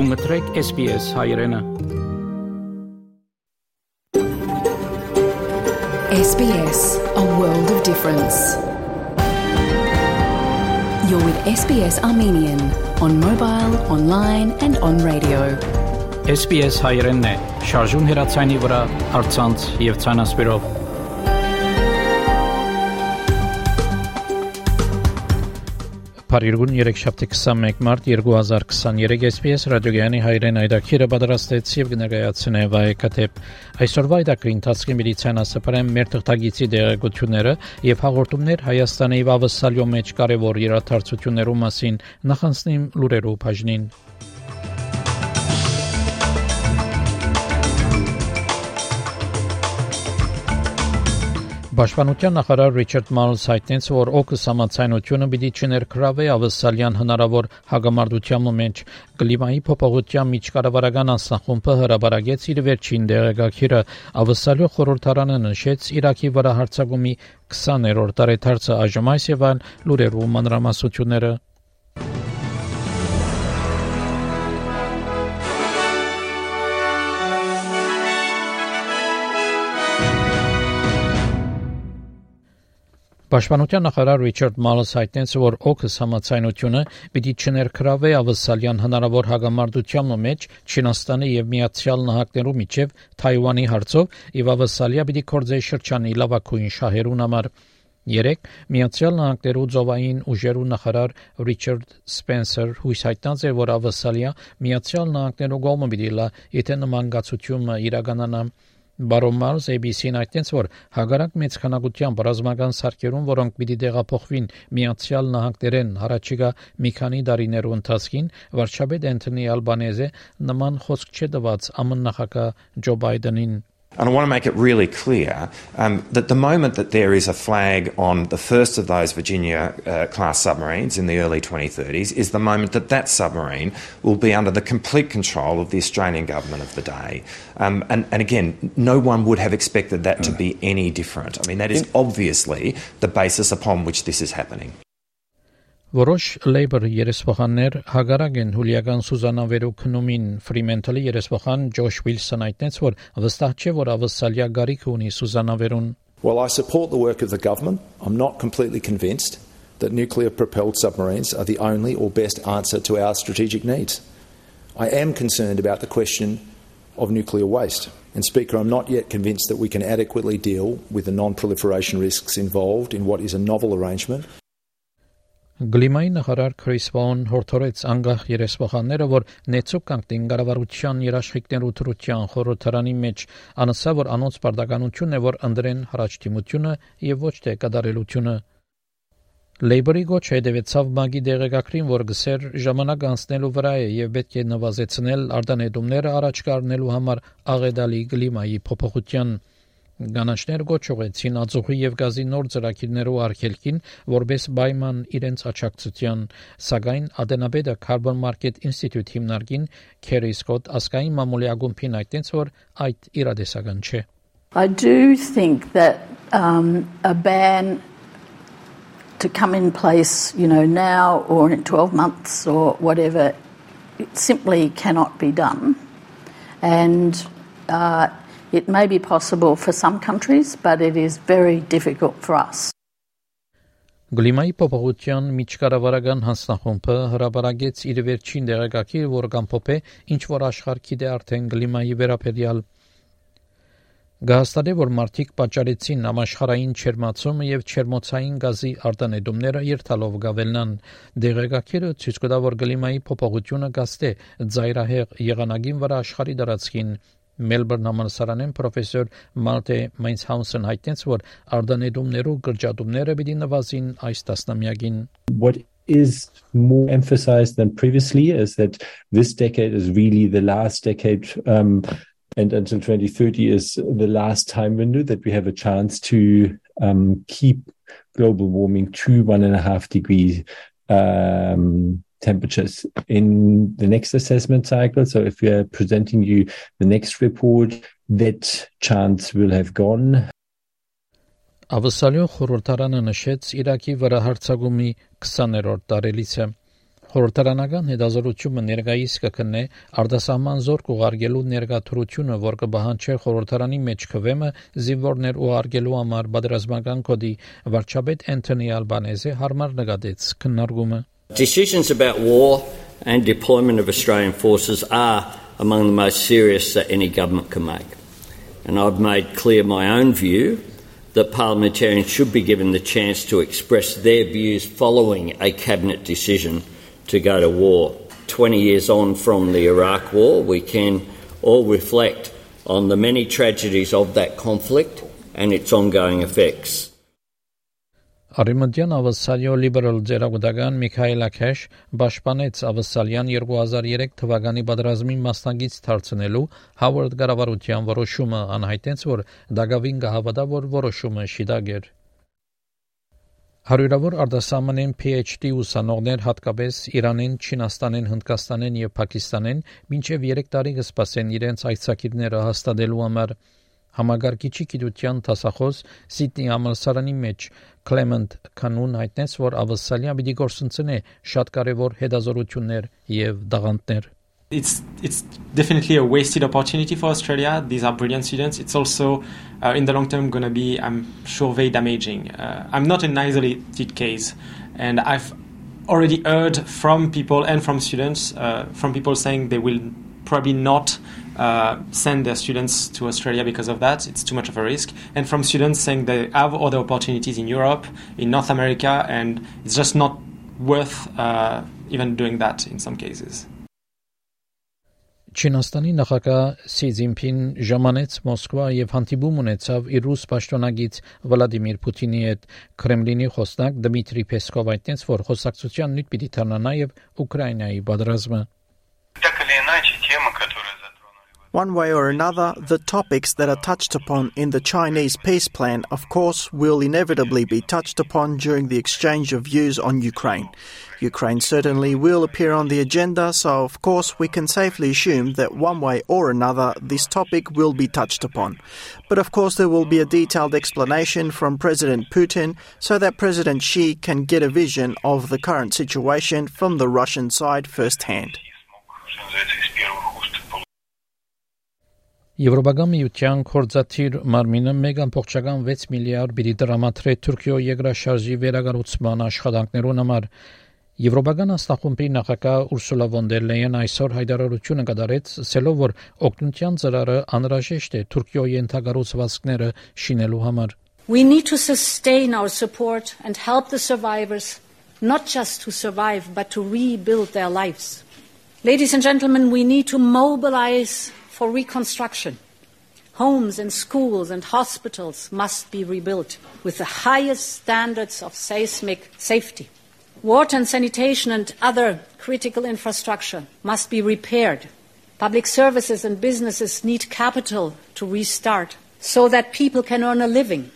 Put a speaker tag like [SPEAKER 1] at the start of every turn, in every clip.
[SPEAKER 1] Դու մտրեք SPS հայրենը։
[SPEAKER 2] SBS, a world of difference. You're with SBS Armenian on mobile, online and on radio.
[SPEAKER 1] SPS հայրենն է։ Շարժուն հեռացանի վրա, արցանց եւ ցանասպիրով։ Փարիգուն 3721 մարտ 2023 SPS ռադիոգյանի հայրեն այդակիրը պատրաստեց եւ կներկայացնե վայեկաթեփ այսօրվա այդակրի ընթացքի միլիցիան ասապարեն մեր թղթագիտի դերակցությունները եւ հաղորդումներ Հայաստանի եւ Ավսալյո մեջ կարևոր իրադարձություններու մասին նախանցնիմ լուրերով բաժնին Պաշտպանության նախարար Ռիչարդ Մալս հայտնեց, որ օկս համացայնությունը պիտի չներկրավե ավսալյան հնարավոր հագամարտության մեջ կլիմայի փոփոխության միջկառավարական անձնախումբը հրաբարագեց իր վերջին դեղեկագիրը ավսալյո խորհրդարանը նշեց Իրաքի վրա հարձակումի 20-րդ տարեթարցը այժմ այս եւ այլ լուրերու մանրամասությունները Պաշտպանության նախարար Ռիչարդ Մալս հայտնեց, որ օքս համացայնությունը պիտի չներկրավե ավսալյան հնարավոր հագամարտության մեջ Չինաստանի եւ Միացյալ Նահանգներու միջև Թայվանի հարցով եւ ավսալիա պիտի կորձե շրջանի լավակույն շահերուն համար։ Երեք Միացյալ Նահանգներու ծովային ուժերու նախարար Ռիչարդ Սպենսեր հույս հայտնած է, որ ավսալիա Միացյալ Նահանգներու գոմը պիտի լա, եթե նման գացությունը իրականանա։ Բարոն Մարս ABC-ին այդտենց որ հագարակ մեծ քանակությամբ ռազմական սարքերուն, որոնք պիտի տեղափոխվին Միացյալ Նահանգներեն հարաճիգա մի քանի տարիներու ընթացքին, վարչապետ Անթոնի Ալբանեզը նման խոսք չդված ԱՄՆ նախագահ Ջո Բայդենին
[SPEAKER 3] And I want to make it really clear um, that the moment that there is a flag on the first of those Virginia uh, class submarines in the early 2030s is the moment that that submarine will be under the complete control of the Australian government of the day. Um, and, and, again, no one would have expected that to be any different. I mean, that is obviously the basis upon which this is happening.
[SPEAKER 1] Որոշ Labour երեսփոխաններ հագարակ են հուլիական Սուզանավերու քնումին Fremantle-ի երեսփոխան Ջոշ Ուիլսոն այդտենց որ վստահ չէ որ ավսալիա գարիք ունի Սուզանավերուն
[SPEAKER 4] Well I support the work of the government I'm not completely convinced that nuclear propelled submarines are the only or best answer to our strategic needs I am concerned about the question of nuclear waste and Speaker, I'm not yet convinced that we can adequately deal with the non proliferation risks involved in what is a novel arrangement
[SPEAKER 1] Գլիմայի նախարար Քրիս Վոն հորդորեց անգախ երեսփոխանները, որ նեցուկ կանգնին կառավարության երաշխիքներու թրության խորհրդարանի մեջ, անասա որ անոնց բարդականությունն է, որ ընդրեն հարաճտիմությունը եւ ոչ թե կդարելությունը։ Լեյբորի գոչ հետևեցավ մագի դեղեկակրին, որ գսեր ժամանակ անցնելու վրա է եւ պետք է նվազեցնել արտանետումները առաջ կառնելու համար աղեդալի գլիմայի փոփոխության Գանաչներ գոչողեցին ածուխի եւ գազի նոր ծրագիրներով արգելքին որբես պայման իրենց աճակցության սակայն Ադենաբեդը Carbon Market Institute հիմնարկին Քերի Սկոտ ասկային մամուլի ագումբին այդտենց որ այդ իրադեսական չէ
[SPEAKER 5] I do think that um, a ban to come in place, you know, now or in 12 months or whatever, it simply cannot be done. And uh, It may be possible for some countries, but it is very difficult for us.
[SPEAKER 1] Գլիմայի փոփոխության միջկառավարական հանձնախումբը հրաբարագեց իր վերջին դեղեկագիր, որ կամփոփե ինչ որ աշխարհքի դե արդեն գլիմայի վերաբերյալ Գահստադե որ մարտիկ պատճառեցին համաշխարային չերմացումը եւ չերմոցային գազի արտանետումները երթալով գավելնան դեղեկակիրը ցույց կտա որ գլիմայի փոփոխությունը գաստե ծայրահեղ եղանակին վրա աշխարհի դարածքին Մելբուրն համալսարանեն պրոֆեսոր Մալտե Մայնսհաուսեն հայտնեց, որ արդանետումներու գրճատումները պիտի նվազին այս տասնամյակին։
[SPEAKER 6] What is more emphasized than previously is that this decade is really the last decade um, and until 2030 is the last time window that we have a chance to um, keep global warming to one and a half degrees um, temperatures in the next assessment cycle. So if we are presenting you the next report, that chance will have gone.
[SPEAKER 1] Ավսալյո խորհրդարանը նշեց Իրաքի վրա հարձակումի 20-րդ տարելիցը։ Խորհրդարանական հետազոտությունը ներկայիս կքննե արտասահման զորք ուղարկելու ներկայացությունը, որ կբահանջի խորհրդարանի մեջ քվեմը զինվորներ ուղարկելու համար պատերազմական կոդի վարչապետ Անտոնի Ալբանեզը հարմար նկատեց քննարկումը
[SPEAKER 7] Decisions about war and deployment of Australian forces are among the most serious that any government can make. And I've made clear my own view that parliamentarians should be given the chance to express their views following a cabinet decision to go to war. 20 years on from the Iraq War, we can all reflect on the many tragedies of that conflict and its ongoing effects.
[SPEAKER 1] Արիմնդյան ավասալյո լիբերալ ձերագուտական Միքայել Աքեշ պաշտպանեց ավասալյան 2003 թվականի պատերազմի մասնակից դարձնելու Հավարդ կառավարության որոշումը անհայտեց, որ Դագավին կհավատա, որ որոշումը շիդագ էր։ Հարյուրավոր արտասահմանեն PhD ուսանողներ հատկապես Իրանին, Չինաստանին, Հնդկաստանին եւ Պակիստանին մինչեւ 3 տարի կսպասեն իրենց այցակիրները հաստատելու համար Համագարկիչի գիտության դասախոս Սիդնի համալսարանի մեջ Կլեմենտ Կանուն հայտնեց, որ ավսալիա պիտի գործընծնի շատ կարևոր հետազոտություններ եւ դաղանտներ
[SPEAKER 8] it's it's definitely a wasted opportunity for Australia. These are brilliant students. It's also uh, in the long term going to be, I'm sure, very damaging. Uh, I'm not an isolated case, and I've already heard from people and from students, uh, from people saying they will probably not uh, send their students to Australia because of that. It's too much of a risk. And from students saying they have other opportunities in Europe, in North America, and it's just not worth uh, even doing that in some cases.
[SPEAKER 1] Չինաստանի նախագահ Սի Ցինփին ժամանեց Մոսկվա եւ հանդիպում ունեցավ իր ռուս պաշտոնագից Վլադիմիր Պուտինի հետ Կրեմլինի խոսնակ Դմիտրի Պեսկով այդտենց որ խոսակցության նույն պիտի դառնա նաեւ Ուկրաինայի պատերազմը
[SPEAKER 9] One way or another, the topics that are touched upon in the Chinese peace plan, of course, will inevitably be touched upon during the exchange of views on Ukraine. Ukraine certainly will appear on the agenda, so of course we can safely assume that one way or another this topic will be touched upon. But of course there will be a detailed explanation from President Putin so that President Xi can get a vision of the current situation from the Russian side firsthand.
[SPEAKER 1] Եվրոպական միության կորզաթիր մարմինը 1.6 միլիարդ բիլի դրամատրե Թուրքիո երկրաշարժի վերագառուցման աշխատանքներուն համար Եվրոպական աստախումբի նախագահ Ուրսուլա վոն դեր Լեյեն այսօր հայտարարությունը կատարեց, ասելով, որ օգնության ծրարը անհրաժեշտ է Թուրքիոյի ենթակառուցվածքները շինելու համար։
[SPEAKER 10] We need to sustain our support and help the survivors not just to survive but to rebuild their lives. Ladies and gentlemen, we need to mobilize for reconstruction. Homes and schools and hospitals must be rebuilt with the highest standards of seismic safety. Water and sanitation and other critical infrastructure must be repaired. Public services and businesses need capital to restart so that people can earn a living.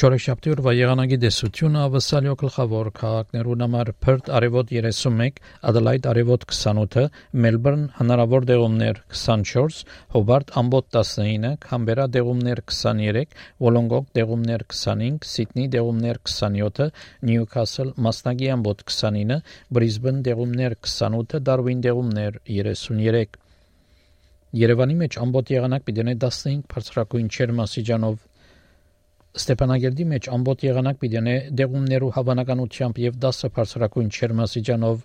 [SPEAKER 1] Չորեքշաբթի օրվա եղանակի դեսությունը ավսալյո գլխավոր քաղաքներուն համար Perth արևոտ 31, Adelaide արևոտ 28, Melbourne հնարավոր դեղումներ 24, Hobart ամբոտ 19, Canberra դեղումներ 23, Wollongong դեղումներ 25, Sydney դեղումներ 27, Newcastle մասնագի ամբոտ 29, Brisbane դեղումներ 28, Darwin դեղումներ 33 Երևանի մեջ ամբոտ եղանակ պիտի 15 բարձրակույն չերմասիջանով Ստեփանագերդի մեջ ամբողջ եղանակ պիտի դեղումներու հավանականությամբ եւ 10 բարձրակույն չերմասիջանով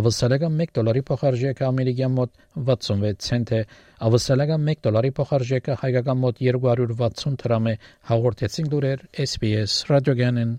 [SPEAKER 1] ավսալական 1 դոլարի փոխարժեքը ամերիկյան մոտ 66 ցենտ է ավսալական 1 դոլարի փոխարժեքը հայկական մոտ 260 դրամ է հաղորդեցին դուրեր SPS ռադիոգանեն